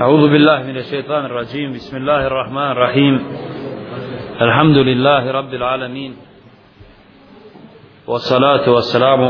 أعوذ بالله من الشيطان الرجيم بسم الله الرحمن الرحيم الحمد لله رب العالمين والصلاة والسلام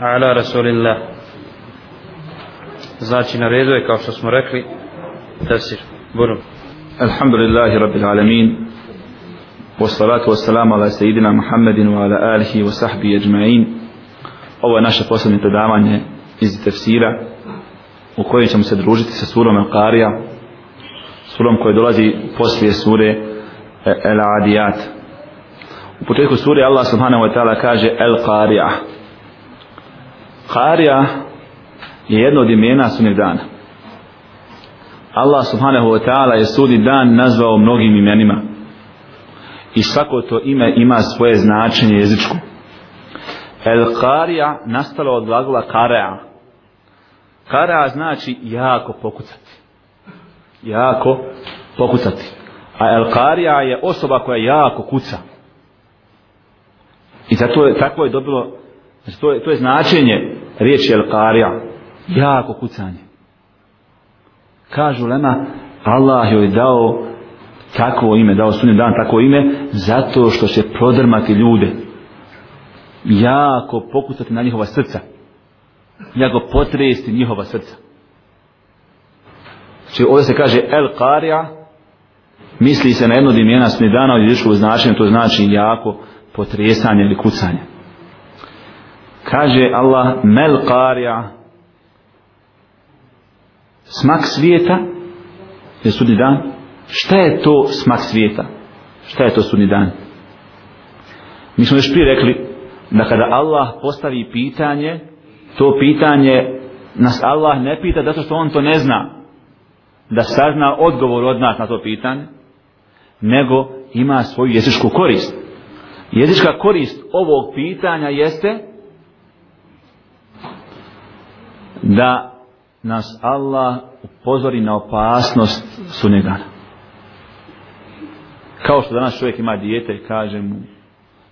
على رسول الله Znači na redu je kao što smo rekli tefsir. Burum. الحمد لله رب العالمين والصلاة والسلام على سيدنا محمد وعلى آله وصحبه أجمعين Ovo je naše posljednje predavanje iz tefsira u kojoj ćemo se družiti sa surom Al-Qarija surom koja dolazi poslije sure e, Al-Adiyat. u početku sure Allah subhanahu wa ta'ala kaže Al-Qarija. Qarija je jedno od imena sunnjeg dana Allah subhanahu wa ta'ala je sudni dan nazvao mnogim imenima i svako to ime ima svoje značenje jezičko El Qarija nastalo od glagola Qara'a Kara znači jako pokucati. Jako pokucati. A El Karija je osoba koja jako kuca. I zato je, tako je dobilo znači to, je, to je značenje riječi El Karija. jako kucanje. Kažu lema Allah joj dao takvo ime dao sunnim dan takvo ime zato što će prodrmati ljude. Jako pokucati na njihova srca nego potresti njihova srca. Znači ovdje se kaže El Qarija misli se na jedno dimjena sunni dana od jezičkog značenja to znači jako potresanje ili kucanje. Kaže Allah Mel Qarija smak svijeta je sudni dan. Šta je to smak svijeta? Šta je to sudni dan? Mi smo još prije rekli da kada Allah postavi pitanje to pitanje nas Allah ne pita zato što on to ne zna da sazna odgovor od nas na to pitanje nego ima svoju jezičku korist jezička korist ovog pitanja jeste da nas Allah upozori na opasnost sunnjegana. Kao što danas čovjek ima dijete i kaže mu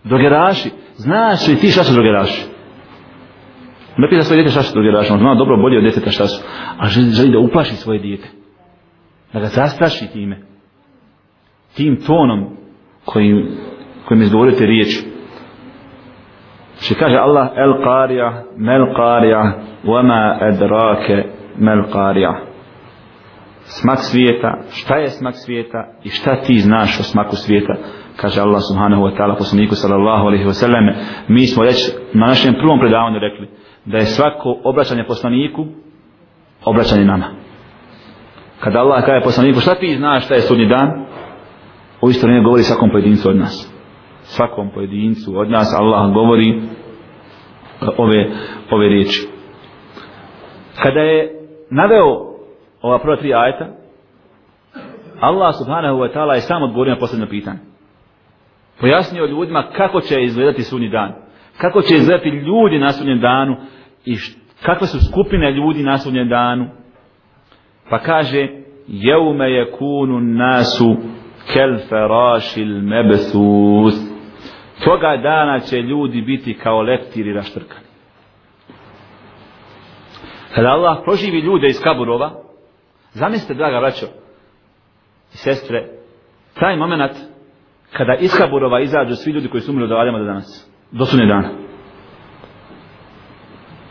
drogeraši, znaš li ti šta su drogeraši? Ne pita svoje djete šta su drugi on zna dobro bolje od djeteta šta su, a želi, da uplaši svoje dijete. Da ga zastraši time. Tim tonom kojim, kojim izgovorite riječ. Še kaže Allah, el qarija, mel qarija, wama edrake mel qarija smak svijeta šta je smak svijeta i šta ti znaš o smaku svijeta kaže Allah subhanahu wa ta'ala poslaniku sallallahu alaihi wa sallam mi smo već na našem prvom predavanju rekli da je svako obraćanje poslaniku obraćanje nama. Kada Allah kaže poslaniku šta ti znaš šta je sudnji dan? U isto vrijeme govori svakom pojedincu od nas. Svakom pojedincu od nas Allah govori ove, ove riječi. Kada je naveo ova prva tri ajeta Allah subhanahu wa ta'ala je sam odgovorio na posljedno pitanje. Pojasnio ljudima kako će izgledati sunni dan kako će izgledati ljudi na sudnjem danu i kakve su skupine ljudi na sudnjem danu? Pa kaže jeume je kunu nasu kel ferašil mebesus. toga dana će ljudi biti kao leptiri raštrkani. Kada Allah proživi ljude iz kaburova, zamislite, draga braćo i sestre, taj moment kada iz kaburova izađu svi ljudi koji su umrli od Adama do danas, do sunne dana.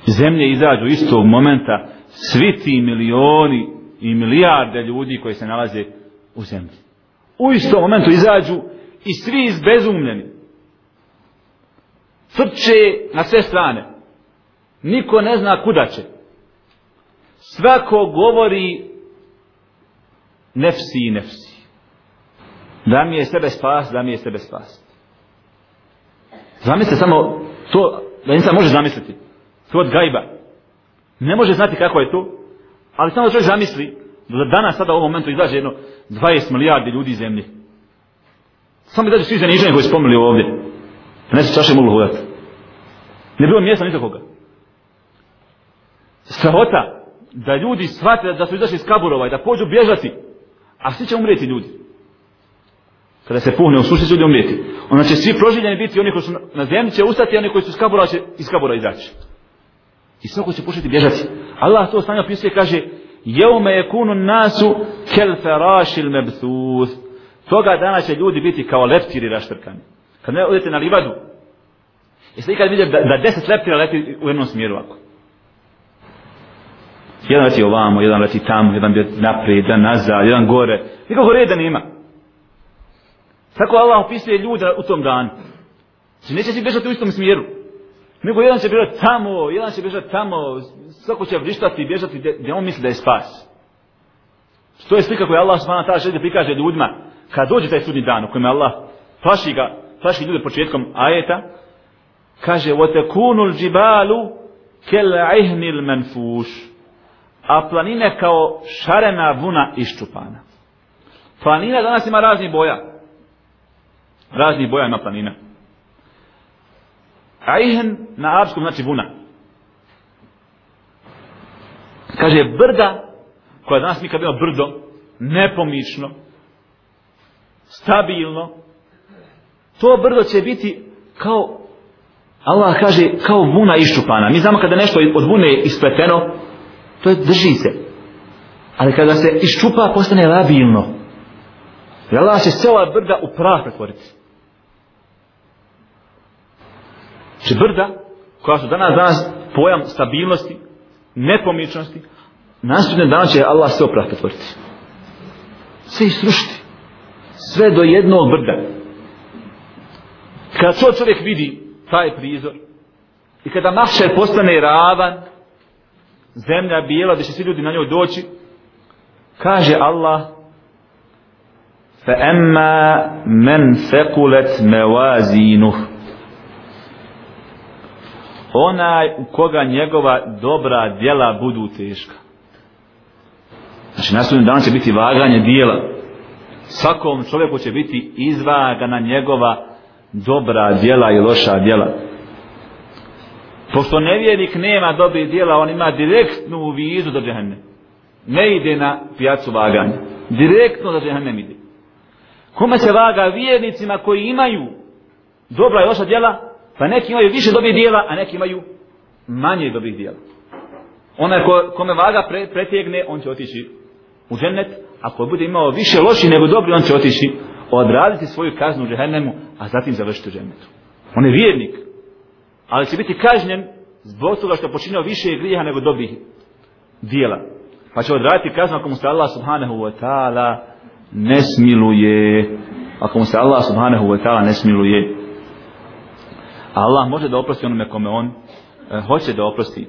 Zemlje izađu istog momenta svi ti milioni i milijarde ljudi koji se nalaze u zemlji. U istom momentu izađu i svi izbezumljeni. Trče na sve strane. Niko ne zna kuda će svako govori nefsi i nefsi. Da mi je sebe spas, da mi je sebe spas. Zamislite samo to, da insan može zamisliti. To od gajba. Ne može znati kako je to, ali samo da čovjek zamisli da danas sada u ovom momentu izlaže jedno 20 milijardi ljudi iz zemlje. Samo da svi zaniženje koji spomili ovdje. Ne se čaše mogu hodati. Ne bilo mjesta nikoga. Strahota da ljudi shvate da su izašli iz kaburova i da pođu bježati, a svi će umrijeti ljudi. Kada se puhne u suši, ljudi umrijeti. Onda će svi proživljeni biti, oni koji su na zemlji će ustati, a oni koji su iz kabura će iz kabura izaći. I svako će početi bježati. Allah to stanje opisuje, kaže, Jevme je kunu nasu kel ferašil mebthuth. Toga dana će ljudi biti kao leptiri raštrkani. Kad ne odete na livadu, jeste ikad vidjeli da, da deset leptira leti u jednom smjeru ovako? Jedan leti ovamo, jedan leti tamo, jedan bi naprijed, jedan nazad, jedan gore. Nikako reda nema. Tako Allah opisuje ljude u tom danu. Znači neće svi bežati u istom smjeru. Nego jedan će bježati tamo, jedan će bježati tamo, svako će vrištati i bježati gdje, gdje on misli da je spas. To je slika koju Allah subhanahu ta'ala želi prikaže ljudima kad dođe taj sudni dan u kojem Allah plaši ga, plaši ljude početkom ajeta, kaže وَتَكُونُ الْجِبَالُ كَلْعِهْنِ الْمَنْفُوشُ a planine kao šarena vuna iščupana. Planina danas ima razni boja. raznih boja ima planina. Ajhen na arapskom znači vuna. Kaže brda, koja danas mi kad ima brdo, nepomično, stabilno, to brdo će biti kao, Allah kaže, kao vuna iščupana. Mi znamo kada nešto od vune ispleteno, to je drži se. Ali kada se iščupa, postane labilno. I Allah će se brda u prah pretvoriti. Znači brda, koja su danas danas pojam stabilnosti, nepomičnosti, nastupne dana će Allah sve oprah pretvoriti. Sve istrušiti. Sve do jednog brda. Kada to čovjek vidi taj prizor i kada mahšer postane ravan, zemlja bijela, da će svi ljudi na njoj doći, kaže Allah, fa emma men fekulet mevazinuh, onaj u koga njegova dobra djela budu teška. Znači, nastavljeno dan će biti vaganje dijela. Svakom čovjeku će biti izvagana njegova dobra djela i loša djela. Pošto nevjernik nema dobri djela, on ima direktnu vizu do džehenne. Ne ide na pijacu vaganja. Direktno do džehenne ide. Kome se vaga vjernicima koji imaju dobra i loša djela, pa neki imaju više dobrih dijela, a neki imaju manje dobrih dijela. Onaj ko, kome vaga pre, pretjegne, on će otići u džennet, ako bude imao više loši nego dobri, on će otići odraditi svoju kaznu u džehennemu, a zatim završiti u džennetu. On je vjernik, ali će biti kažnjen zbog toga što je počinio više grijeha nego dobrih dijela. Pa će odraditi kaznu ako mu se Allah subhanahu wa ta'ala ne smiluje. Ako mu se Allah subhanahu wa ta'ala ne smiluje. A Allah može da oprosti onome kome on e, hoće da oprosti.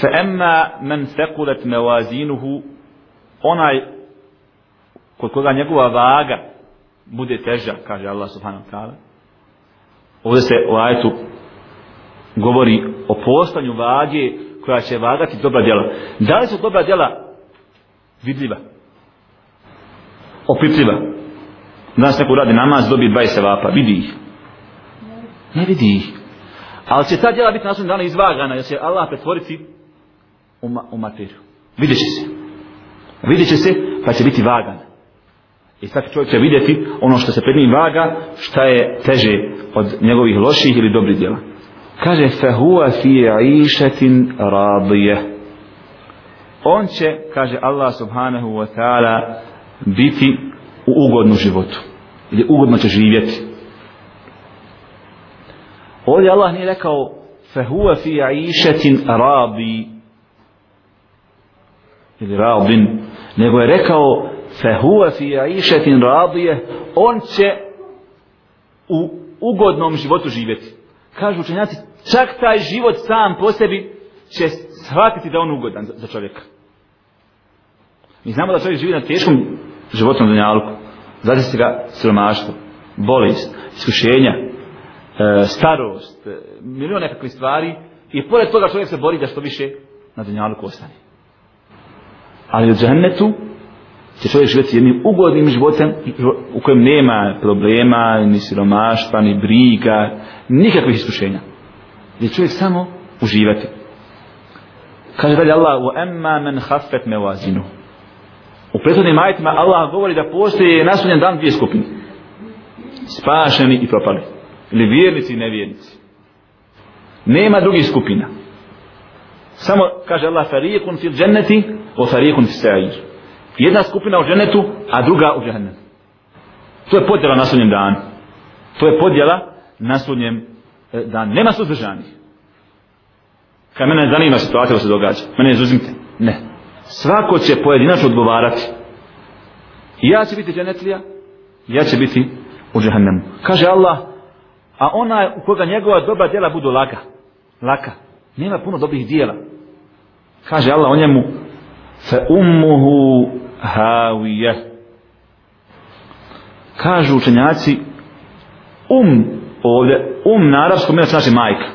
Fa emma men thekulet onaj kod koga njegova vaga bude teža, kaže Allah subhanahu wa ta'ala. Ovdje se u ajetu govori o postanju vage koja će vagati dobra djela. Da li su dobra djela vidljiva? Opipljiva? Danas neko radi namaz, dobije 20 sevapa, vidi ih. Ne vidi ih. Ali će ta djela biti nasunja dana izvagana, jer će Allah pretvoriti u, ma u materiju. Vidjet će se. Vidjet će se, pa će biti vagana. I sad čovjek će vidjeti ono što se pred njim vaga, šta je teže od njegovih loših ili dobrih djela. Kaže, fehuva fi išetin radije. On će, kaže Allah subhanahu wa ta'ala, biti u ugodnu životu. Ili ugodno će živjeti. Ovdje Allah nije rekao, fehuwa fi išetin radi. Ili rabin, Nego je rekao, fehuwa fi aishatin radije on će u ugodnom životu živjeti kažu učenjaci čak taj život sam po sebi će shvatiti da on ugodan za, za čovjeka mi znamo da čovjek živi na teškom životnom dunjalku zadesi ga siromaštvo bolest, iskušenja e, starost e, milion nekakvih stvari i pored toga čovjek se bori da što više na dunjalku ostane ali u džennetu će čovjek živjeti jednim ugodnim životem u kojem nema problema, ni siromaštva, ni briga, nikakvih iskušenja. Gdje čovjek samo uživati. Kaže dalje Allah, وَأَمَّا مَنْ خَفَّتْ مَوَازِنُهُ. U prethodnim ajitima Allah govori da postoje nasunjen dan dvije skupine. Spašeni i propali. Ili vjernici i nevjernici. Nema drugih skupina. Samo kaže Allah fariqun fil dženneti wa fariqun fil sa'ir. Jedna skupina u džennetu, a druga u džennetu. To je podjela na sudnjem danu. To je podjela na sudnjem e, danu. Nema suzdržanih. Kad mene ne zanima situacija da se događa. Mene izuzimite. Ne. Svako će pojedinačno odgovarati. I ja će biti dženetlija, ja će biti u džehennemu. Kaže Allah, a ona u koga njegova dobra djela budu laga, Laka. Nema puno dobrih dijela. Kaže Allah o njemu, fe ummuhu havije. Kažu učenjaci, um ovdje, um na arabskom mjera znači majka.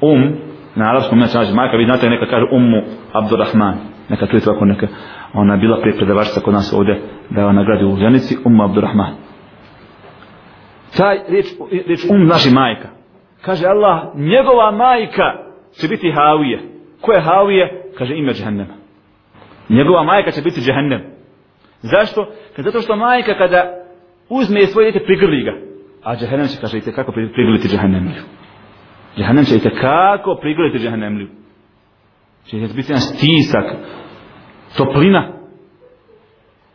Um na arabskom mjera znači majka. Vi znate neka kaže ummu Abdurrahman. Neka tu je tako neka, ona bila prije predavačica kod nas ovdje, da je nagradi u ženici, um Abdurrahman. Taj riječ, riječ um znači majka. Kaže Allah, njegova majka će biti Havije. Ko je Havije? Kaže ime džehennema. Njegova majka će biti džehennem. Zašto? Kad zato što majka kada uzme svoje djete prigrli ga. A džehennem će kaže i kako prigrliti džehennemliju. Džehennem će i kako prigrliti džehennemliju. Će biti jedan stisak, toplina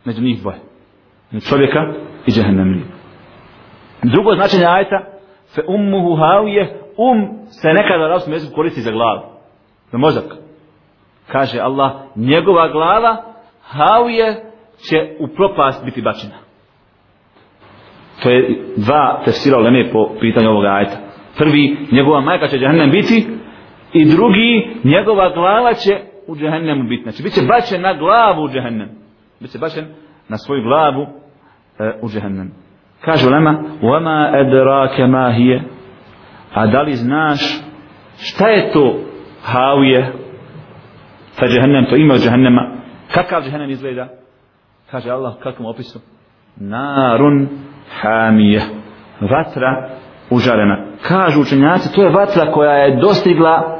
među njih dvoje. Među čovjeka i džehennemlije. Drugo značenje ajta fe ummuhu havije um se nekada u arabskom jeziku koristi za glavu. Za mozak. Kaže Allah, njegova glava havije će u propast biti bačena. To je dva tefsira uleme po pitanju ovoga ajta. Prvi, njegova majka će džahnem biti i drugi, njegova glava će u džahnemu biti. Znači, bit će bačen na glavu u džahnem. Bit bačen na svoju glavu e, u džahnem. Kaže ulema, وَمَا أَدْرَاكَ مَا هِيَ A da li znaš šta je to havije sa džahnem, to ima od džahnema, kakav džahnem izgleda? Kaže Allah u kakvom opisu? Narun hamije. Vatra užarena. Kažu učenjaci, to je vatra koja je dostigla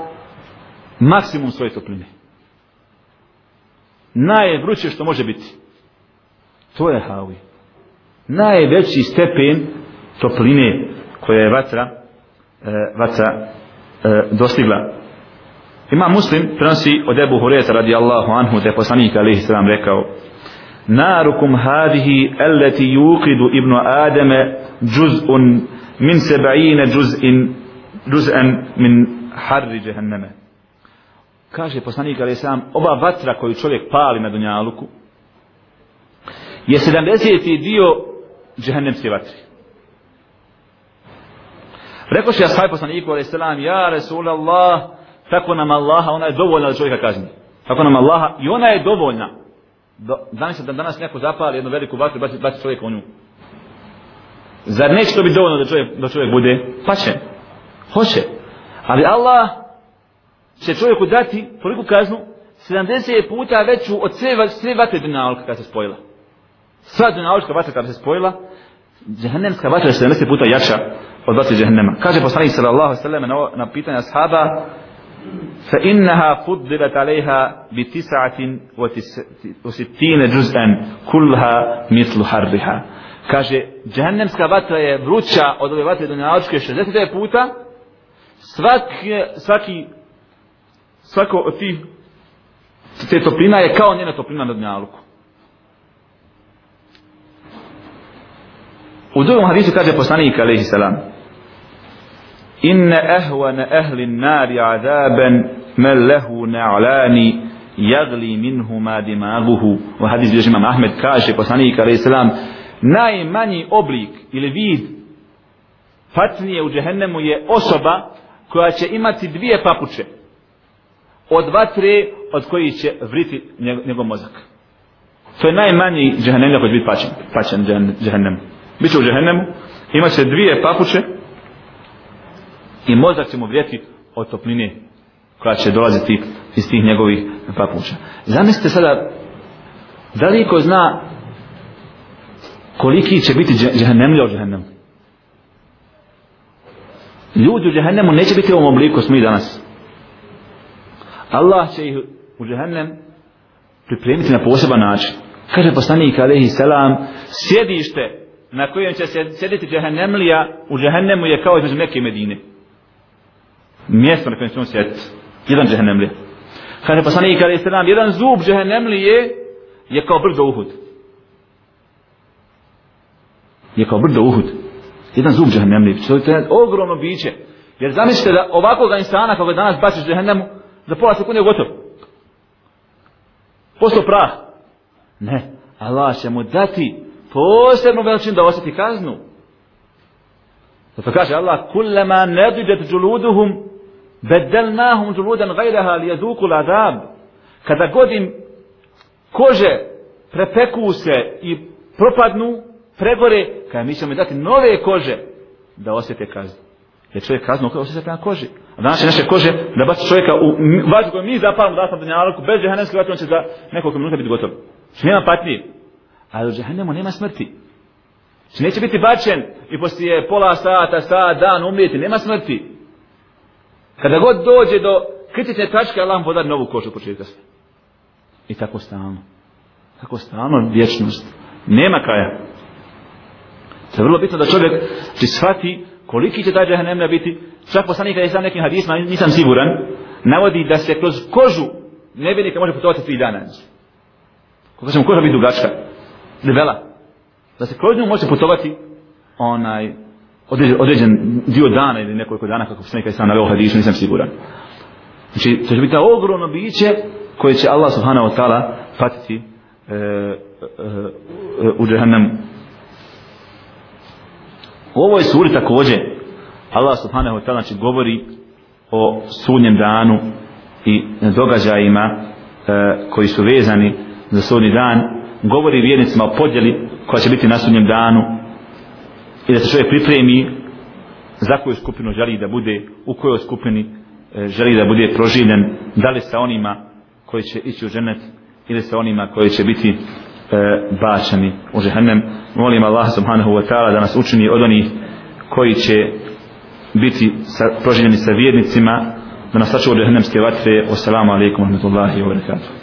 maksimum svoje topline. Najvruće što može biti. To je havi. najveći stepen topline koja je vatra e, vatra e, dostigla ima muslim prenosi od Ebu Hureta radijallahu anhu da je poslanik alaihi sallam rekao narukum hadihi allati yuqidu ibnu adame juz'un min seba'ine juz'in juz'an min harri jahannama kaže poslanik ali sam, ova vatra koju čovjek pali na dunjaluku je 70. dio džehennemske vatre. Rekao še sahaj poslaniku ali salam, ja Resulallah, tako nam Allaha, ona je dovoljna da čovjeka kazni. Tako nam Allaha, i ona je dovoljna. Do, danas da danas neko zapali jednu veliku vatru, baci, baci čovjek u nju. Zar neće to biti dovoljno da čovjek, da čovjek bude? Pa će. Hoće. Ali Allah će čovjeku dati toliku kaznu 70 puta veću od sve, sve vatre dunjalka kada se spojila. Sva dunjalka vatra kada se spojila, džehennemska vatra je 70 puta jača od vatre džehennema. Kaže poslanik sallallahu sallam na, na pitanje ashaba, fa innaha fuddilat alejha bi tis'atin wa sittina juz'an kulha mithlu harriha. Kaže, džehennemska vatra je vruća od ove vatre dunjalučke 60 puta, svaki, svaki svako od tih te toplina je kao njena toplina na dnjaluku. U drugom hadisu kaže poslanik alaihi salam Inne ehvane ehli nari azaben men lehu na'lani jagli minhu ma dimaguhu u hadis bilježi imam Ahmed kaže poslanik alaihi salam najmanji oblik ili vid patnije u džehennemu je osoba koja će imati dvije papuče od vatre od koji će vriti njegov mozak to je najmanji džehennem koji će biti pačen, pačen džehennemu Biće u džehennemu, imat će dvije papuče i mozak će mu vrijeti od topline koja će dolaziti iz tih njegovih papuča. Zamislite sada, da li ko zna koliki će biti džehennemlja u džehennemu? Ljudi u džehennemu neće biti u ovom obliku smo i danas. Allah će ih u džehennem pripremiti na poseban način. Kaže poslanik alaihi selam, sjedište na kojem će se sjediti džehennemlija u džehennemu je kao između Mekke i Medine. Mjesto na kojem će on sjediti. Jedan džehennemlija. Kaže poslanik alaihi selam, jedan zub džehennemlije je kao brdo Uhud. Je kao brdo Uhud. Jedan zub džehennemlije. To je ogromno biće. Jer zamislite da ovakvog insana kako danas baciš džehennemu, za pola sekunde je gotov. Posto prah. Ne. Allah će mu dati posebnu veličinu da osjeti kaznu. Zato kaže Allah, kullama nediđet džuluduhum, bedelnahum džuludan gajraha li jeduku ladab. Kada godim kože prepeku se i propadnu, pregore, kada mi ćemo dati nove kože da osjete kaznu. Jer čovjek kaznu osjeti prema koži. A danas je naše kože da baci čovjeka u vađu koju mi zapalimo da sam danjalku, bez džehennemske vatre, on će za nekoliko minuta biti gotov. Što nema patnije. Ali u džehennemu nema smrti. Što neće biti bačen i poslije pola sata, sat, dan umrijeti. Nema smrti. Kada god dođe do kritične tačke, Allah mu podari novu kožu početka se. I tako stalno. Tako stalno vječnost. Nema kraja. To je vrlo bitno da čovjek će shvati koliki će taj džahnem biti. Čak poslanik kada je sam nekim hadisma, nisam siguran, navodi da se kroz kožu nevinika može putovati tri dana. Kako se mu koža biti dugačka, debela. Da se kroz nju može putovati onaj određen, određen dio dana ili nekoliko dana, kako poslanik kada je sam naveo hadisu, nisam siguran. Znači, to će biti ta ogromno biće koje će Allah subhanahu wa ta'ala patiti e, e, e, u džahannemu. U ovoj suri također Allah subhanahu wa ta'ala znači govori o sudnjem danu i događajima e, koji su vezani za sudnji dan. Govori vjernicima o podjeli koja će biti na sudnjem danu i da se čovjek pripremi za koju skupinu želi da bude u kojoj skupini e, želi da bude proživljen da li sa onima koji će ići u ženet ili sa onima koji će biti e, bačani u žehennem. Molim Allah subhanahu wa ta'ala da nas učini od onih koji će biti sa, proživljeni sa vjernicima, da nas sačuva od žehennemske vatre. Wassalamu alaikum wa rahmatullahi wa barakatuh.